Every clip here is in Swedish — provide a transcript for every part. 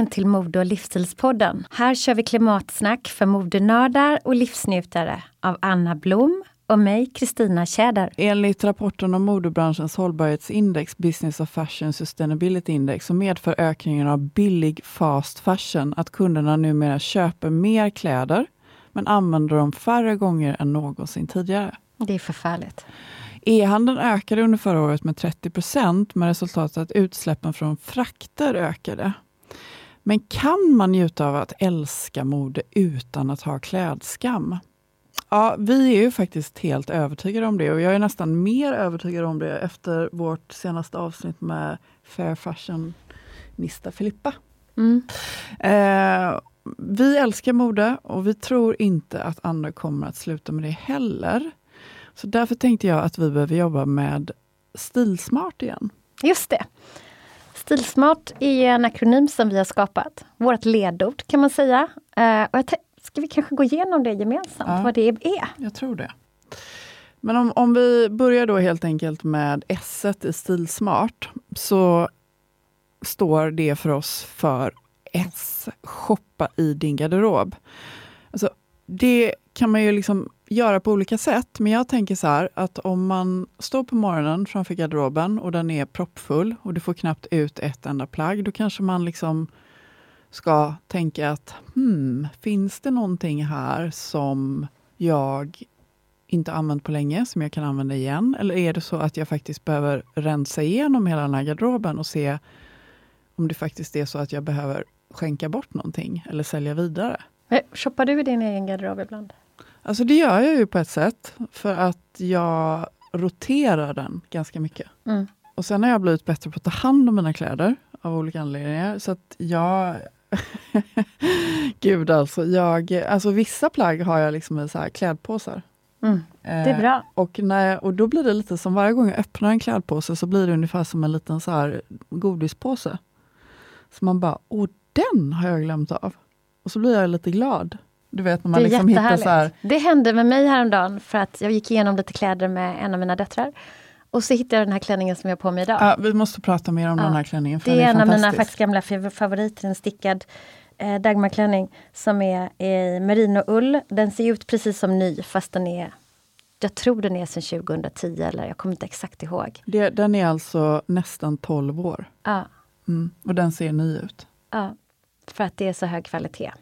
Välkommen till Mode och livsstilspodden. Här kör vi klimatsnack för modenördar och livsnjutare av Anna Blom och mig, Kristina Tjäder. Enligt rapporten om modebranschens hållbarhetsindex, Business of Fashion Sustainability Index, så medför ökningen av billig fast fashion att kunderna numera köper mer kläder, men använder dem färre gånger än någonsin tidigare. Det är förfärligt. E-handeln ökade under förra året med 30 procent med resultatet att utsläppen från frakter ökade. Men kan man njuta av att älska mode utan att ha klädskam? Ja, vi är ju faktiskt helt övertygade om det och jag är nästan mer övertygad om det efter vårt senaste avsnitt med Fair Fashion-nista Filippa. Mm. Eh, vi älskar mode och vi tror inte att andra kommer att sluta med det heller. Så därför tänkte jag att vi behöver jobba med Stilsmart igen. Just det. Stilsmart är en akronym som vi har skapat. Vårt ledord kan man säga. Eh, och jag ska vi kanske gå igenom det gemensamt, Ja. vad det är? Jag tror det. Men om, om vi börjar då helt enkelt med S i Stilsmart, så står det för oss för S, shoppa i din garderob. Alltså, det kan man ju liksom göra på olika sätt, men jag tänker så här att om man står på morgonen framför garderoben och den är proppfull och du får knappt ut ett enda plagg, då kanske man liksom ska tänka att hmm, finns det någonting här som jag inte använt på länge, som jag kan använda igen? Eller är det så att jag faktiskt behöver rensa igenom hela den här garderoben och se om det faktiskt är så att jag behöver skänka bort någonting eller sälja vidare? Eh, shoppar du i din egen garderob ibland? Alltså det gör jag ju på ett sätt, för att jag roterar den ganska mycket. Mm. Och sen har jag blivit bättre på att ta hand om mina kläder av olika anledningar. Så att jag... Gud alltså, jag, alltså vissa plagg har jag liksom i så här klädpåsar. Mm. Det är bra. Eh, och, när, och då blir det lite som varje gång jag öppnar en klädpåse så blir det ungefär som en liten så här godispåse. Så man bara, åh den har jag glömt av. Och så blir jag lite glad. Du vet när man det är liksom hittar så här, Det hände med mig häromdagen för att jag gick igenom lite kläder med en av mina döttrar. Och så hittade jag den här klänningen som jag har på mig idag. ja, vi måste prata mer om Ja. den här klänningen. Det den är en av mina faktiskt gamla fav- favoriter, en stickad eh, Dagmarklänning som är i merinoull. Den ser ut precis som ny fast den är jag tror den är sedan 2010 eller jag kommer inte exakt ihåg. Det, den är alltså nästan 12 år. Ja, Mm. Och den ser ny ut. ja, för att det är så hög kvalitet.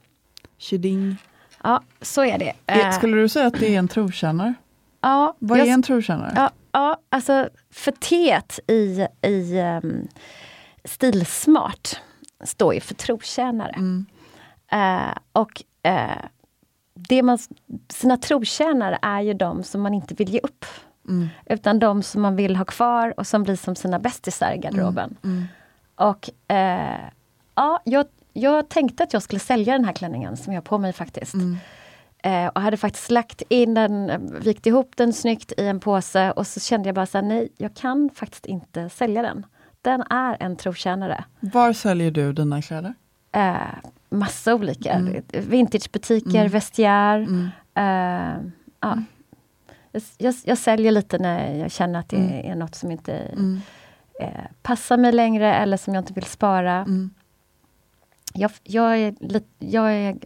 Tjiding. Ja, så är det. Eh, Eh, Skulle du säga att det är en trotjänare? ja, Vad jag är en trotjänare? Ja, ja alltså för T i, i um, Stilsmart står ju för trotjänare. Mm. Eh, och eh, det man, sina trotjänare är ju de som man inte vill ge upp. Mm. Utan de som man vill ha kvar och som blir som sina bästisar i garderoben. Mm. mm. Och eh, ja, jag, jag tänkte att jag skulle sälja den här klänningen som jag har på mig faktiskt. Mm. Eh, och hade faktiskt lagt in den, vikt ihop den snyggt i en påse och så kände jag bara så här, nej, jag kan faktiskt inte sälja den. Den är en trotjänare. Var säljer du dina kläder? Eh, massa olika. Mm. Vintagebutiker, mm. vestiär. Mm. Eh, ja. Mm. jag, jag, jag, säljer lite när jag känner att det mm. är något som inte mm. eh, passar mig längre eller som jag inte vill spara. Mm. Jag, jag, är, jag är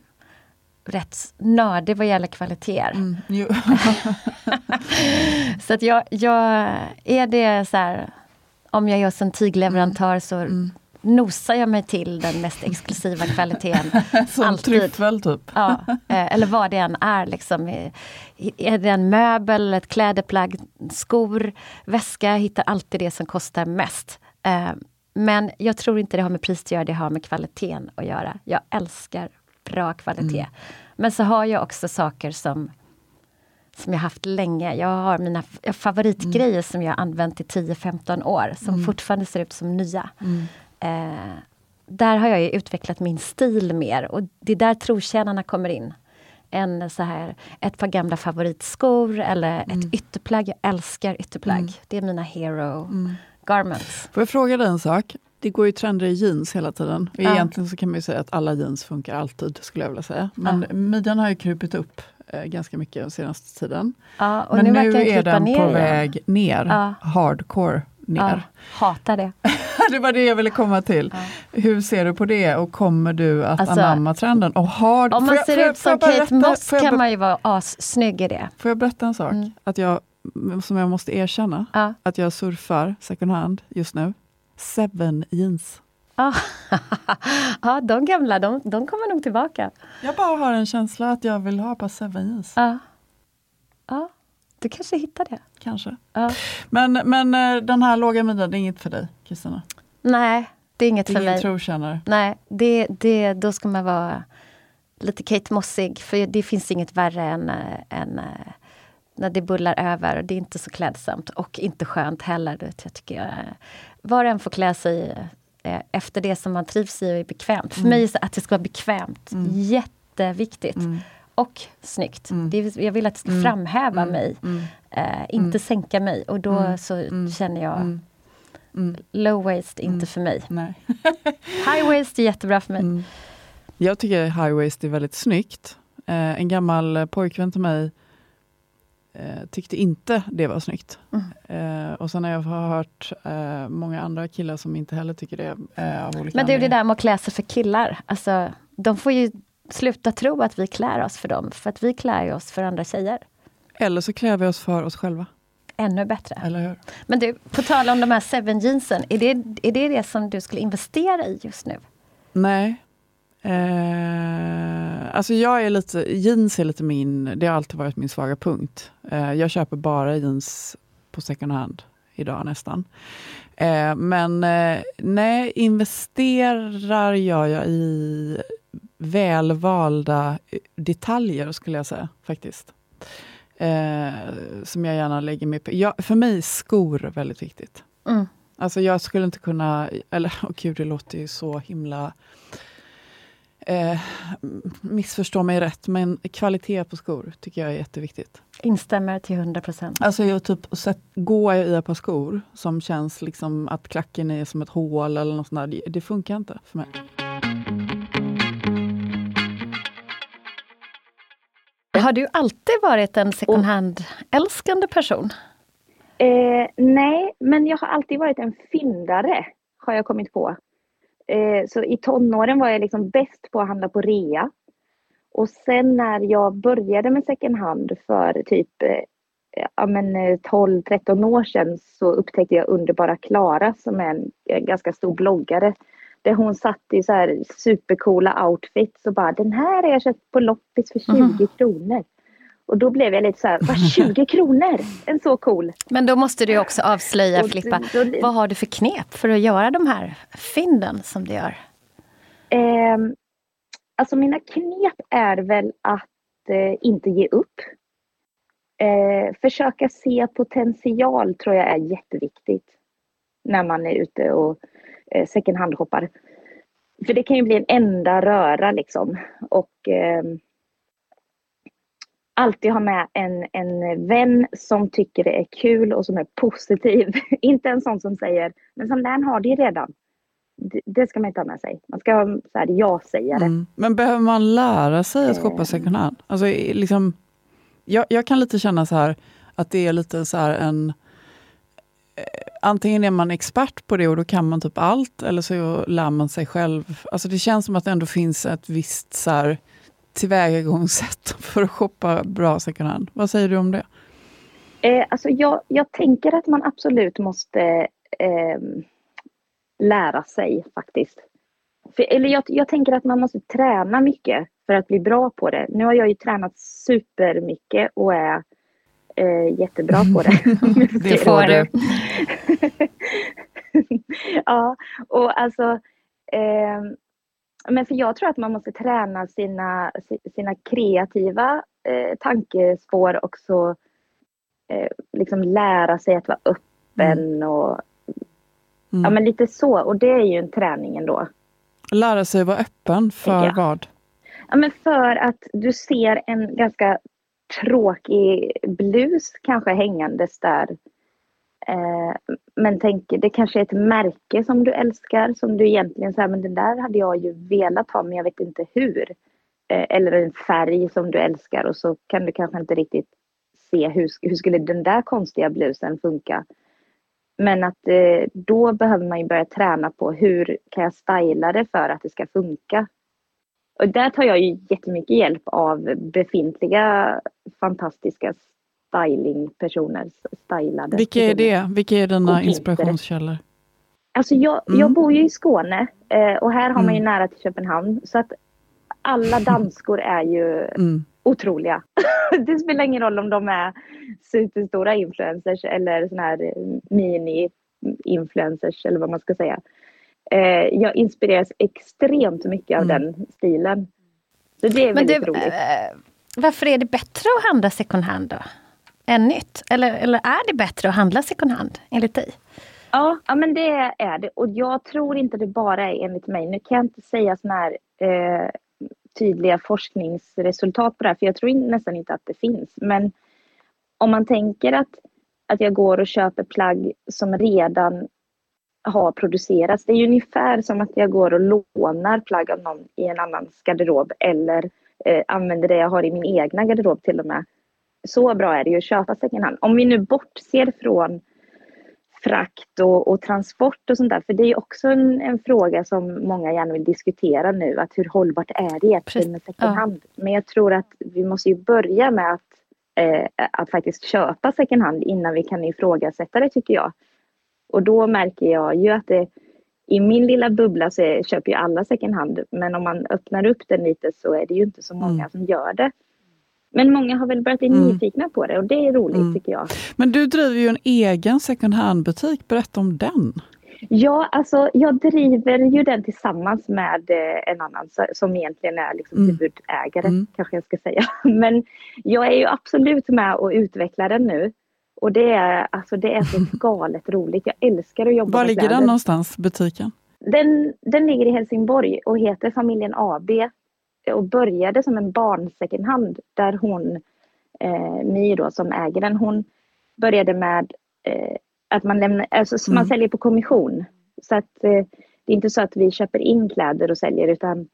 rätt nördig vad gäller kvaliteter. Mm, så att jag, jag, är det så här, om jag gör som tygleverantör mm. så mm. nosar jag mig till den mest exklusiva kvaliteten. som Alltid. tryffel typ? ja, eh, eller vad det än är. Liksom. Är det en möbel, ett klädeplagg, skor, väska, hittar alltid det som kostar mest. Men jag tror inte det har med pris att göra, det har med kvaliteten att göra. Jag älskar bra kvalitet. Mm. Men så har jag också saker som som jag haft länge. Jag har mina favoritgrejer mm. som jag använt i 10-15 år som mm. fortfarande ser ut som nya. Mm. Eh, där har jag utvecklat min stil mer och det är där trotjänarna kommer in. En, så här, ett par gamla favoritskor eller ett mm. ytterplagg. Jag älskar ytterplagg. Mm. Det är mina hero. Garments. Får jag fråga dig en sak? det går ju trender i jeans hela tiden. Och ja. Egentligen så kan man säga att alla jeans funkar alltid, skulle jag vilja säga. Men ja. midjan har ju krupit upp eh, ganska mycket den senaste tiden. Ja, Men nu, nu är den på igen. väg ner, ja. hardcore ner. hatar det. det var det jag ville komma till. Hur ser du på det och kommer du att alltså, anamma trenden? Och hard, om man ser jag, ut som Kate Moss kan man ju vara assnygg i det. Får jag berätta en sak? Mm. Att jag, som jag måste erkänna, att jag surfar second hand just nu. Seven jeans. Ah. ja, de gamla, de, de kommer nog tillbaka. Jag bara har en känsla att jag vill ha par Seven jeans. Ja. ja, du kanske hittar det. Kanske. Men, men eh, den här låga midjan, det är inget för dig, Kristina? Nej, det är inget det är för mig. trotjänare? Nej, det, det, då ska man vara lite Kate Mossig, för det finns inget värre än, eh, än eh, när det bullar över. Det är inte så klädsamt och inte skönt heller. Jag tycker jag, var och en får klä sig eh, efter det som man trivs i och är bekvämt. För mm. mig är det att det ska vara bekvämt mm. jätteviktigt. Mm. Och snyggt. Mm. Det, jag vill att det ska mm. framhäva mm. mig, eh, inte sänka mig. Och då så känner jag Low waist, inte för mig. high waist är jättebra för mig. Jag tycker high waist är väldigt snyggt. Eh, en gammal pojkvän till mig eh, tyckte inte det var snyggt. Mm. Eh, och sen har jag hört eh, många andra killar som inte heller tycker det. Eh, av olika Men det är det där med att klä sig för killar. Alltså, de får ju sluta tro att vi klär oss för dem, för att vi klär oss för andra tjejer. Eller så klär vi oss för oss själva. Ännu bättre. Eller hur? Men du, på tal om de här seven jeansen, är det, är det det som du skulle investera i just nu? Nej, Eh, alltså jag är lite, jeans är lite min, det har alltid varit min svaga punkt. Eh, jag köper bara jeans på second hand idag nästan. Eh, men eh, nej, investerar gör jag i välvalda detaljer skulle jag säga faktiskt. Eh, som jag gärna lägger mig på. Jag, för mig är skor väldigt viktigt. Mm. Alltså jag skulle inte kunna, eller oh gud det låter ju så himla Eh, missförstå mig rätt, men kvalitet på skor tycker jag är jätteviktigt. Instämmer till 100 procent. Alltså jag typ sett, går jag i ett par skor som känns liksom att klacken är som ett hål eller något sånt där, det, det funkar inte för mig. Har du alltid varit en second hand-älskande person? Eh, nej, men jag har alltid varit en fyndare, har jag kommit på. Eh, så i tonåren var jag liksom bäst på att handla på rea. Och sen när jag började med second hand för typ eh, ja, 12-13 eh, år sedan så upptäckte jag underbara Klara som är en, en, ganska stor bloggare. Där hon satt i så här supercoola outfits och bara den här har jag köpt på loppis för 20 mm. kronor. Och då blev jag lite så här, vad 20 kronor? En så cool. Men då måste du också avslöja, Filippa, då, då, vad har du för knep för att göra de här fynden som du gör? Eh, alltså mina knep är väl att eh, inte ge upp. eh, försöka se potential tror jag är jätteviktigt när man är ute och eh, second hand-shoppar. För det kan ju bli en enda röra liksom. Och eh, alltid ha med en, en vän som tycker det är kul och som är positiv. inte en sån som säger, men sån där har de redan. Det, det ska man inte ha med sig. Man ska ha så här, ja-sägare. Mm. Men behöver man lära sig att shoppa second hand? Alltså, liksom, jag, jag kan lite känna så här att det är lite så här en eh, antingen är man expert på det och då kan man typ allt, eller så lär man sig själv. Alltså det känns som att det ändå finns ett visst så här, tillvägagångssätt för att shoppa bra second hand. Vad säger du om det? Eh, alltså jag, jag tänker att man absolut måste eh, lära sig faktiskt. För, eller jag, jag tänker att man måste träna mycket för att bli bra på det. Nu har jag ju tränat supermycket och är eh, jättebra på det. det får du. ja, och alltså eh, men för jag tror att man måste träna sina, sina kreativa eh, tankespår och så eh, liksom lära sig att vara öppen mm. och mm. ja men lite så och det är ju en träning ändå. Lära sig att vara öppen för vad? Ja men för att du ser en ganska tråkig blus kanske hängandes där Eh, men tänk, det kanske är ett märke som du älskar som du egentligen säger, men den där hade jag ju velat ha men jag vet inte hur. Eh, eller en färg som du älskar och så kan du kanske inte riktigt se hur, hur skulle den där konstiga blusen funka. Men att eh, då behöver man ju börja träna på hur kan jag styla det för att det ska funka. Och där tar jag ju jättemycket hjälp av befintliga fantastiska stylingpersoner, stylade Vilka är det? Vilka är dina inspirationskällor? Alltså jag, mm. jag bor ju i Skåne eh, och här har man ju mm. nära till Köpenhamn så att alla danskor är ju mm. otroliga. det spelar ingen roll om de är superstora influencers eller såna här eh, mini-influencers eller vad man ska säga. Eh, jag inspireras extremt mycket av mm. den stilen. Så det är Men väldigt det, roligt. varför är det bättre att handla second hand då? Än nytt? Eller, eller är det bättre att handla second hand, enligt dig? Ja, ja, men det är det. Och jag tror inte det bara är enligt mig. Nu kan jag inte säga sådana här eh, tydliga forskningsresultat på det här, för jag tror nästan inte att det finns. Men om man tänker att, att jag går och köper plagg som redan har producerats. Det är ju ungefär som att jag går och lånar plagg av någon i en annans garderob eller eh, använder det jag har i min egna garderob till och med så bra är det ju att köpa second hand. Om vi nu bortser från frakt och, och, transport och sånt där. För det är också en, en, fråga som många gärna vill diskutera nu. Att hur hållbart är det egentligen med second hand? Ja. Men jag tror att vi måste ju börja med att, eh, att faktiskt köpa second hand innan vi kan ifrågasätta det tycker jag. Och då märker jag ju att det, i min lilla bubbla så är, köper ju alla second hand. Men om man öppnar upp den lite så är det ju inte så många mm. som gör det. Men många har väl börjat bli mm. nyfikna på det och det är roligt mm. tycker jag. Men du driver ju en egen second hand-butik, berätta om den. Ja, alltså jag driver ju den tillsammans med eh, en annan som egentligen är liksom mm. huvudägare, mm. kanske jag ska säga. Men jag är ju absolut med och utvecklar den nu. Och det är, alltså, det är så galet roligt. Jag älskar att jobba Var med ligger den någonstans, butiken? Den, den ligger i Helsingborg och heter Familjen AB och började som en barn second hand där hon, eh, My då som äger den, hon började med eh, att man, lämnar, alltså, mm. man säljer på kommission. Så att eh, det är inte så att vi köper in kläder och säljer utan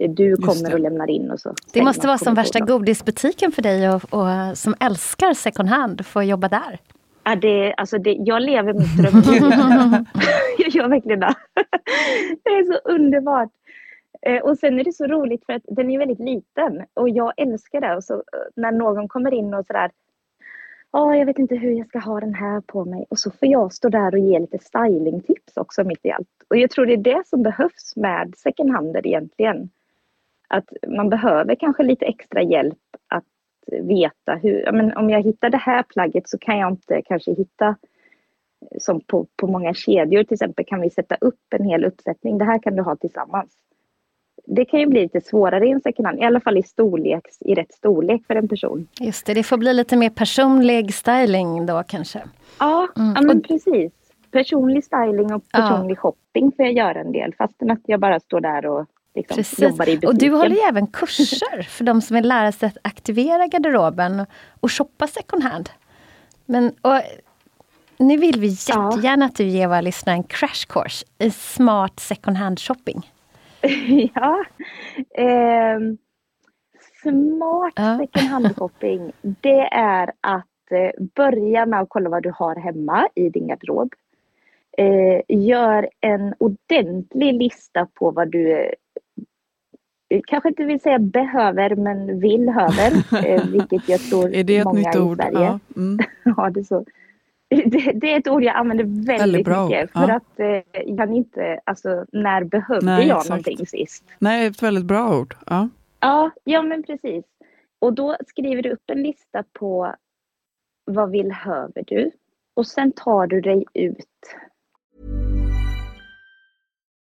eh, du kommer och lämnar in och så. Det måste vara som värsta godisbutiken för dig och, och, som älskar second hand, få jobba där. Ja, det, alltså det, jag lever mitt drömliv. jag gör verkligen det. det är så underbart. Eh, och sen är det så roligt för att den är väldigt liten och jag älskar det. Och så, eh, när någon kommer in och sådär Ja, jag vet inte hur jag ska ha den här på mig. Och så får jag stå där och ge lite stylingtips också mitt i allt. Och jag tror det är det som behövs med second hand egentligen. Att man behöver kanske lite extra hjälp att veta hur, men om jag hittar det här plagget så kan jag inte kanske hitta eh, som på, på många kedjor till exempel kan vi sätta upp en hel uppsättning. Det här kan du ha tillsammans det kan ju bli lite svårare i en second hand, i alla fall i storleks, i rätt storlek för en person. Just det, det får bli lite mer personlig styling då kanske. Ja, mm. men precis. Personlig styling och personlig ja. shopping får jag göra en del fastän att jag bara står där och liksom jobbar i butiken. Och du håller ju även kurser för de som vill lära sig att aktivera garderoben och shoppa second hand. Men, och, nu vill vi jättegärna ja. att du ger våra lyssnare en crash course i smart second hand shopping. ja. Eh, smart ja. second hand shopping, det är att eh, börja med att kolla vad du har hemma i din garderob. Eh, gör en ordentlig lista på vad du eh, kanske inte vill säga behöver men vill höver. Eh, vilket jag tror är det ett många nytt ord? i Sverige ja. Mm. ja, det så. Det, det, är ett ord jag använder väldigt, väldigt bra. mycket. För ja. att eh, jag kan inte, alltså när behövde Nej, jag exakt. någonting sist? Nej, ett väldigt bra ord. Ja. ja, ja men precis. Och då skriver du upp en lista på vad vill höver du? Och sen tar du dig ut.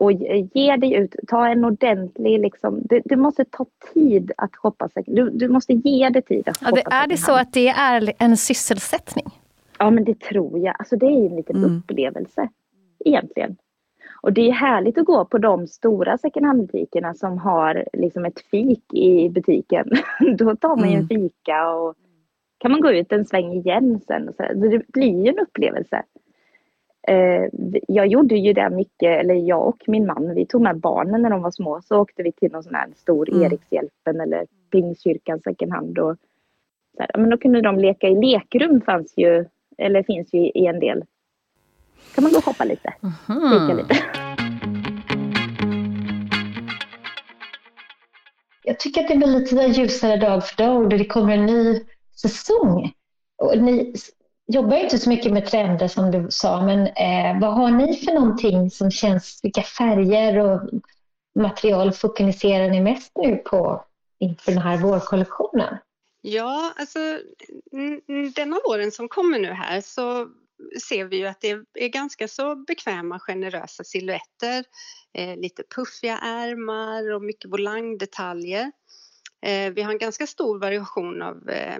Och ge dig ut, ta en ordentlig liksom, det, det måste ta tid att shoppa du, du måste ge dig tid att shoppa ja, det, Är det så att det är en sysselsättning? Ja men det tror jag, alltså det är en liten mm. upplevelse egentligen. Och det är härligt att gå på de stora second hand-butikerna som har liksom ett fik i butiken. Då tar man ju en mm. fika och kan man gå ut en sväng igen sen. Så det blir ju en upplevelse. Eh, jag gjorde ju det mycket, eller jag och min man, vi tog med barnen när de var små. Så åkte vi till någon sån här stor mm. Erikshjälpen eller Pingstkyrkan second hand. Och, så här, men då kunde de leka i lekrum fanns ju, eller finns ju i en del kan man gå och hoppa lite. Mm. lite. Jag tycker att det blir lite ljusare dag för dag och det kommer en ny säsong. Och ni jobbar inte så mycket med trender som du sa, men eh, vad har ni för någonting som känns, vilka färger och material fokuserar ni mest nu på inför den här vårkollektionen? Ja, alltså denna våren som kommer nu här så ser vi ju att det är ganska så bekväma generösa silhuetter. Eh, lite puffiga ärmar och mycket volangdetaljer. Eh, vi har en ganska stor variation av eh,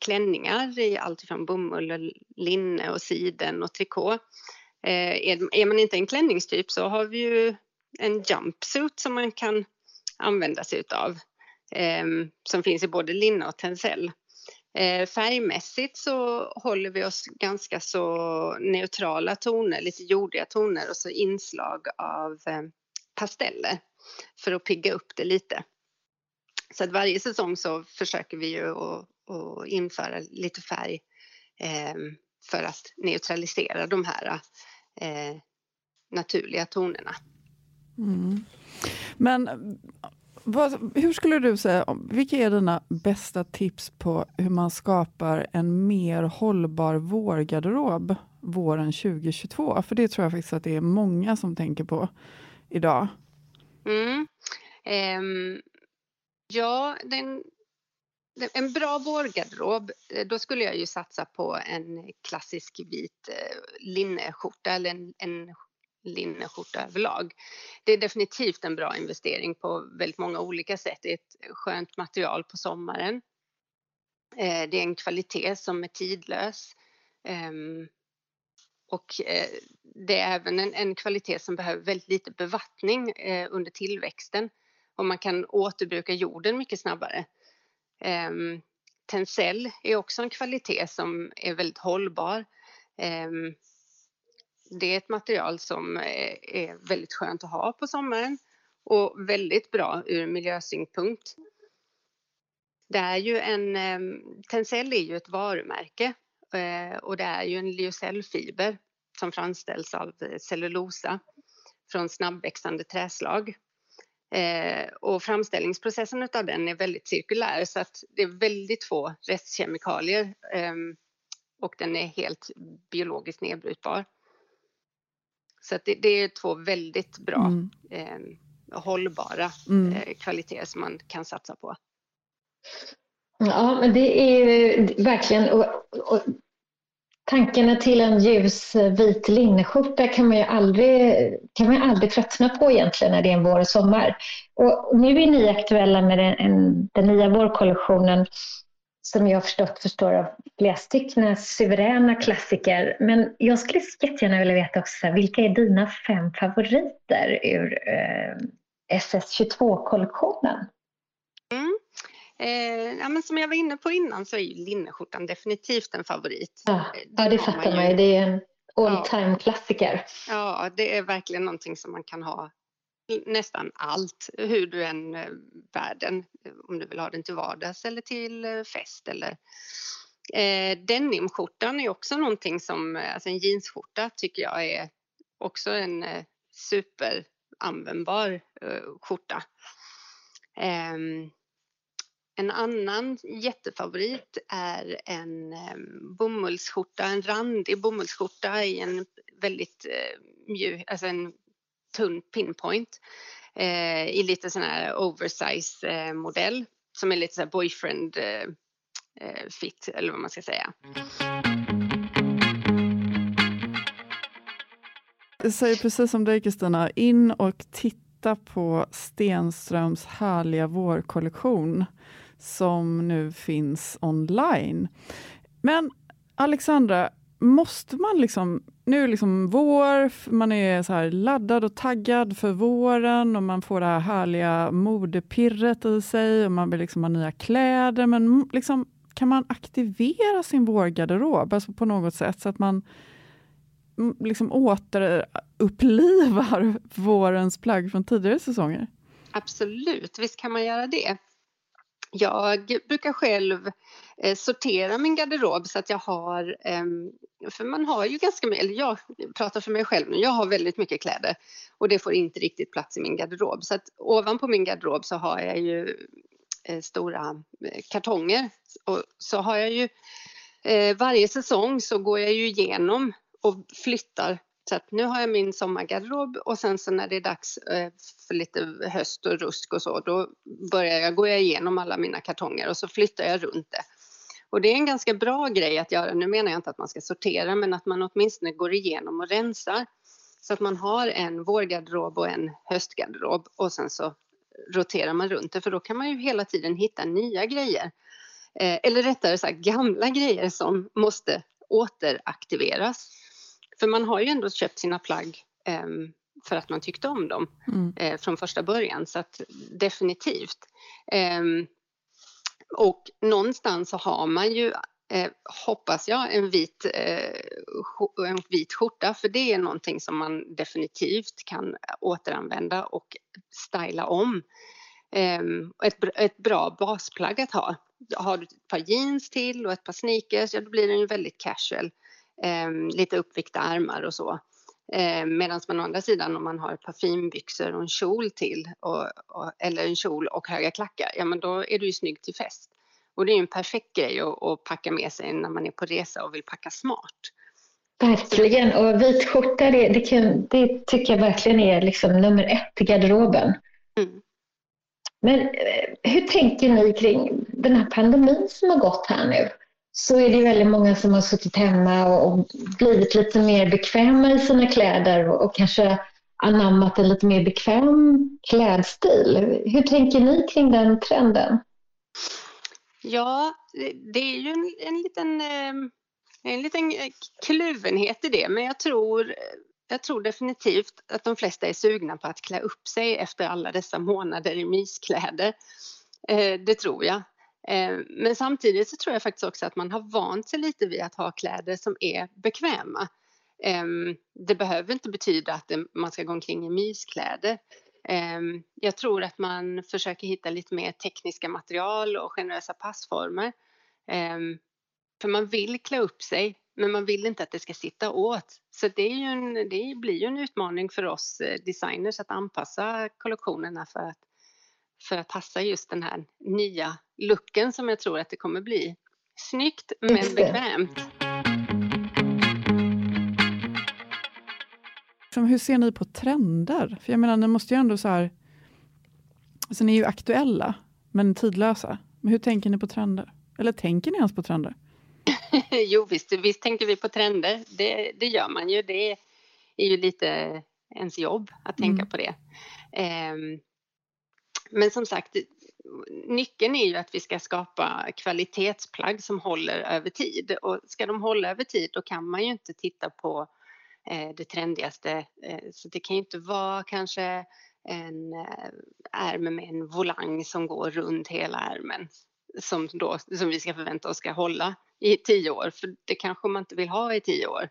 klänningar i allt från bomull, och linne och siden och trikå. Eh, är, är man inte en klänningstyp så har vi ju en jumpsuit som man kan använda sig utav. Eh, som finns i både linne och tencel. Eh, färgmässigt så håller vi oss ganska så neutrala toner, lite jordiga toner och så inslag av eh, pasteller för att pigga upp det lite. Så att varje säsong så försöker vi ju att, att införa lite färg eh, för att neutralisera de här eh, naturliga tonerna. Mm. Men vad, hur skulle du säga, vilka är dina bästa tips på hur man skapar en mer hållbar vårgarderob våren 2022? För det tror jag faktiskt att det är många som tänker på idag. Mm. Um, ja, den, en bra vårgarderob, eh, då skulle jag ju satsa på en klassisk vit eh, linneskjorta eller en, en linneskjorta överlag. Det är definitivt en bra investering på väldigt många olika sätt. Det är ett skönt material på sommaren. Eh, det är en kvalitet som är tidlös. Ehm, och det är även en, en kvalitet som behöver väldigt lite bevattning under tillväxten och man kan återbruka jorden mycket snabbare. Um, tencel är också en kvalitet som är väldigt hållbar. Ehm, det är ett material som eh, är väldigt skönt att ha på sommaren och väldigt bra ur miljösynpunkt. Det är ju en, ehm, Tencel är ju ett varumärke eh, och det är ju en lyocellfiber som framställs av cellulosa från snabbväxande träslag. Eh, och framställningsprocessen av den är väldigt cirkulär så att det är väldigt få restkemikalier eh, och den är helt biologiskt nedbrytbar. Så att det, det är två väldigt bra mm. eh, hållbara mm. Eh, kvaliteter som man kan satsa på. Ja, men det är verkligen och, och tankarna till en ljus eh, vit linneskjorta kan man ju aldrig, kan man aldrig tröttna på egentligen när det är en vår och sommar. Och nu är ni aktuella med den, en, den nya vårkollektionen som jag förstått förstår av flera stycken suveräna klassiker. Men jag skulle jättegärna vilja veta också, vilka är dina fem favoriter ur eh, SS22-kollektionen? Eh, ja, men som jag var inne på innan så är ju linneskjortan definitivt en favorit. Ja, ja det fattar man ju. Det är en all time klassiker. Ja, det är verkligen någonting som man kan ha nästan allt, hur du än bär den. Om du vill ha den till vardags eller till eh, fest eller eh, denimskjortan är också någonting som, alltså en jeansskjorta tycker jag är också en eh, superanvändbar eh, skjorta. Um, en annan jättefavorit är en ehm, bomullsskjorta, en randig bomullsskjorta i en väldigt eh, mjuk, alltså en tunn pinpoint eh, i lite sån här oversize eh, modell som är lite så här boyfriend eh, eh fit eller vad man ska säga. Jag säger precis som dig Kristina, in och titta på Stenströms härliga vårkollektion som nu finns online. Men Alexandra, måste man liksom, nu är det liksom vår, man är så här laddad och taggad för våren och man får det här härliga modepirret i sig och man vill liksom ha nya kläder, men liksom, kan man aktivera sin vårgarderob alltså på något sätt så att man liksom återupplivar vårens plagg från tidigare säsonger? Absolut, visst kan man göra det. Jag brukar själv eh, sortera min garderob så att jag har, eh, för man har ju ganska mycket, eller jag pratar för mig själv nu, jag har väldigt mycket kläder och det får inte riktigt plats i min garderob. Så att ovanpå min garderob så har jag ju eh, stora eh, kartonger och så har jag ju eh, varje säsong så går jag ju igenom och flyttar så att nu har jag min sommargarderob och sen så när det är dags eh, för lite höst och rusk och så, då börjar jag, går jag igenom alla mina kartonger och så flyttar jag runt det. Och det är en ganska bra grej att göra. Nu menar jag inte att man ska sortera, men att man åtminstone går igenom och rensar. Så att man har en vårgarderob och en höstgarderob och sen så roterar man runt det, för då kan man ju hela tiden hitta nya grejer. Eh, eller rättare sagt gamla grejer som måste återaktiveras. För man har ju ändå köpt sina plagg eh, för att man tyckte om dem mm. eh, från första början, så att definitivt. Ehm, och någonstans så har man ju, eh, hoppas jag, en vit, eh, en vit skjorta för det är någonting som man definitivt kan återanvända och styla om. Eh, ett, ett bra basplagg att ha. Har du ett par jeans till och ett par sneakers, ja då blir den ju väldigt casual. Eh, lite uppvikta armar och så. Eh, Medan man å andra sidan om man har ett par finbyxor och en kjol till och, och, eller en kjol och höga klackar, ja men då är du ju snygg till fest. Och det är ju en perfekt grej att, att packa med sig när man är på resa och vill packa smart. Verkligen, och vit skjorta det, det, kan, det tycker jag verkligen är liksom nummer ett i garderoben. Mm. Men eh, hur tänker ni kring den här pandemin som har gått här nu? Så är det väldigt många som har suttit hemma och blivit lite mer bekväma i sina kläder och kanske anammat en lite mer bekväm klädstil. Hur tänker ni kring den trenden? Ja, det är ju en, en, liten, eh, en liten kluvenhet i det, men jag tror, jag tror definitivt att de flesta är sugna på att klä upp sig efter alla dessa månader i myskläder. Eh, det tror jag. Eh, men samtidigt så tror jag faktiskt också att man har vant sig lite vid att ha kläder som är bekväma. Ehm, det behöver inte betyda att man ska gå omkring i myskläder. Ehm, jag tror att man försöker hitta lite mer tekniska material och generösa passformer. Ehm, för man vill klä upp sig, men man vill inte att det ska sitta åt. Så det, är ju en, det blir ju en utmaning för oss eh, designers att anpassa kollektionerna för att för att passa just den här nya looken som jag tror att det kommer bli. Snyggt men bekvämt. Hur ser ni på trender? För jag menar, ni måste ju ändå så här... Alltså ni är ju aktuella, men tidlösa. Men hur tänker ni på trender? Eller tänker ni ens på trender? jo, visst, visst tänker vi på trender. Det, det gör man ju. Det är ju lite ens jobb att tänka mm. på det. Um, men som sagt, nyckeln är ju att vi ska skapa kvalitetsplagg som håller över tid. Och ska de hålla över tid då kan man ju inte titta på eh, det trendigaste. Eh, så det kan ju inte vara kanske en eh, ärm med en volang som går runt hela ärmen som, då, som vi ska förvänta oss ska hålla i tio år, för det kanske man inte vill ha i tio år.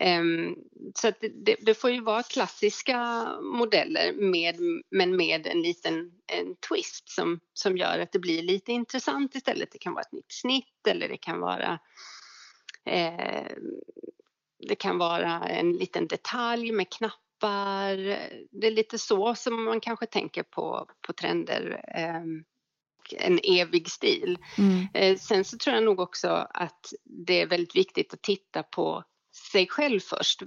Um, så det, det, får ju vara klassiska modeller med, men med en liten en twist som, som gör att det blir lite intressant istället. Det kan vara ett nytt snitt eller det kan vara eh, det kan vara en liten detalj med knappar. Det är lite så som man kanske tänker på, på trender. Eh, en evig stil. Mm. Eh, sen så tror jag nog också att det är väldigt viktigt att titta på sig själv först.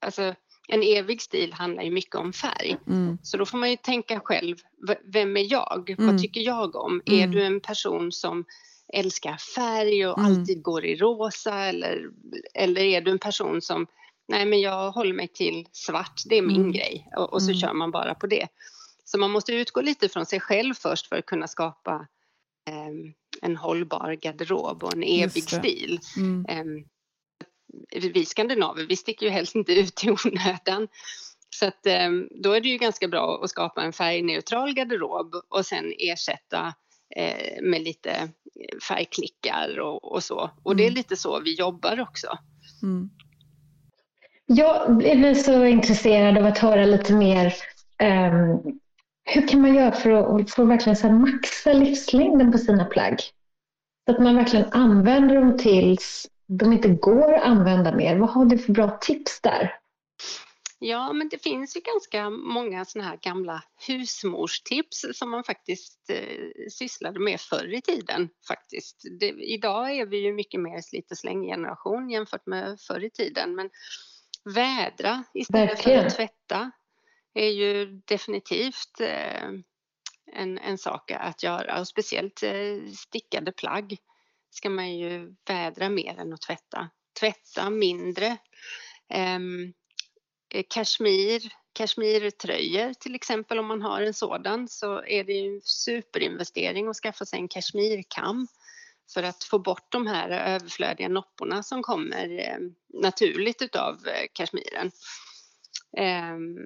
Alltså, en evig stil handlar ju mycket om färg. Mm. Så då får man ju tänka själv, vem är jag? Mm. Vad tycker jag om? Mm. Är du en person som älskar färg och mm. alltid går i rosa eller, eller är du en person som, nej men jag håller mig till svart, det är min mm. grej och, och så mm. kör man bara på det. Så man måste utgå lite från sig själv först för att kunna skapa eh, en hållbar garderob och en evig stil. Eh, vi skandinaver, vi sticker ju helst inte ut i onödan. Så att, ehm, då är det ju ganska bra att skapa en färgneutral garderob och sen ersätta eh, med lite färgklickar och, och så. Och det är mm. lite så vi jobbar också. Mm. Jag blir så intresserad av att höra lite mer um, hur kan man göra för att, för att verkligen så maxa livslängden på sina plagg? Så att man verkligen använder dem tills de inte går att använda mer. Vad har du för bra tips där? Ja, men det finns ju ganska många såna här gamla husmorstips som man faktiskt eh, sysslade med förr i tiden. Faktiskt. Det, idag är vi ju mycket mer slit och släng generation jämfört med förr i tiden. Men Vädra istället Verkligen. för att tvätta är ju definitivt eh, en, en sak att göra och speciellt eh, stickade plagg ska man ju vädra mer än att tvätta. Tvätta mindre. Ehm, eh, kashmir, kashmirtröjor till exempel om man har en sådan så är det ju en superinvestering att skaffa sig en kashmirkam för att få bort de här överflödiga nopporna som kommer eh, naturligt utav eh, kashmiren. Ehm,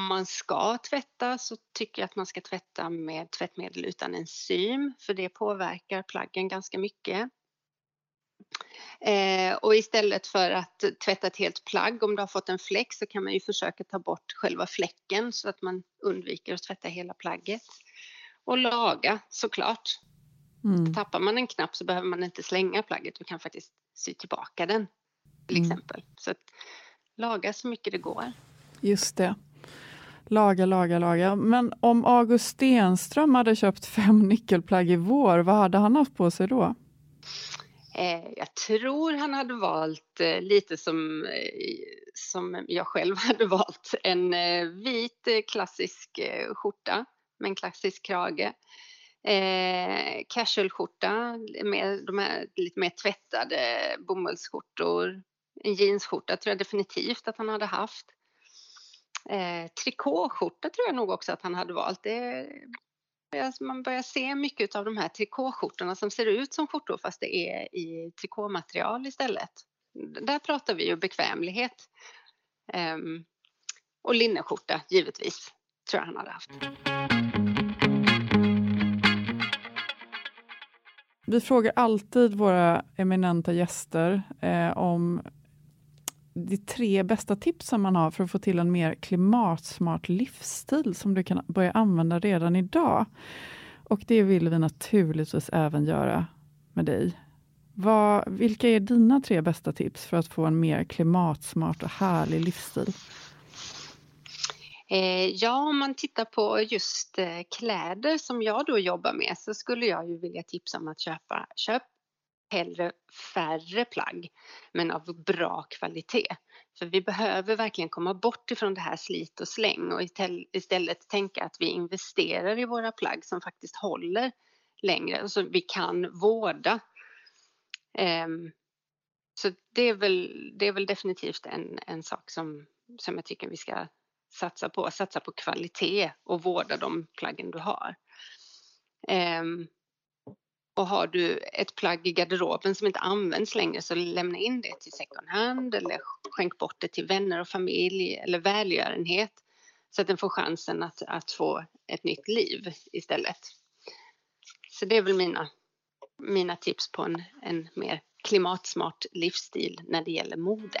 om man ska tvätta så tycker jag att man ska tvätta med tvättmedel utan enzym för det påverkar plaggen ganska mycket. Eh, och istället för att tvätta ett helt plagg, om du har fått en fläck så kan man ju försöka ta bort själva fläcken så att man undviker att tvätta hela plagget. Och laga såklart. Mm. Tappar man en knapp så behöver man inte slänga plagget, du kan faktiskt sy tillbaka den till mm. exempel. Så att, laga så mycket det går. Just det. Laga, laga, laga. Men om August Stenström hade köpt fem nyckelplagg i vår, vad hade han haft på sig då? Eh, jag tror han hade valt eh, lite som, eh, som jag själv hade valt. En vit klassisk skjorta med en klassisk krage. Eh, casualskjorta med de här lite mer tvättade bomullsskjortor. En jeansskjorta tror jag definitivt att han hade haft. Eh, trikåskjorta tror jag nog också att han hade valt. Det, man börjar se mycket av de här trikåskjortorna som ser ut som skjortor fast det är i trikåmaterial istället. Där pratar vi ju bekvämlighet. Eh, och linneskjorta givetvis, tror jag han hade haft. Vi frågar alltid våra eminenta gäster eh, om de tre bästa tipsen man har för att få till en mer klimatsmart livsstil som du kan börja använda redan idag. Och det vill vi naturligtvis även göra med dig. Vad, vilka är dina tre bästa tips för att få en mer klimatsmart och härlig livsstil? Eh, ja, om man tittar på just eh, kläder som jag då jobbar med så skulle jag ju vilja tipsa om att köpa, köp hellre färre plagg men av bra kvalitet. För vi behöver verkligen komma bort ifrån det här slit och släng och istället tänka att vi investerar i våra plagg som faktiskt håller längre, och som vi kan vårda. Um, så det är väl, det är väl definitivt en, en sak som, som jag tycker vi ska satsa på. Satsa på kvalitet och vårda de plaggen du har. Ehm, och har du ett plagg i garderoben som inte används längre så lämna in det till second hand eller skänk bort det till vänner och familj eller välgörenhet så att den får chansen att, att få ett nytt liv istället. Så det är väl mina, mina tips på en, en mer klimatsmart livsstil när det gäller mode.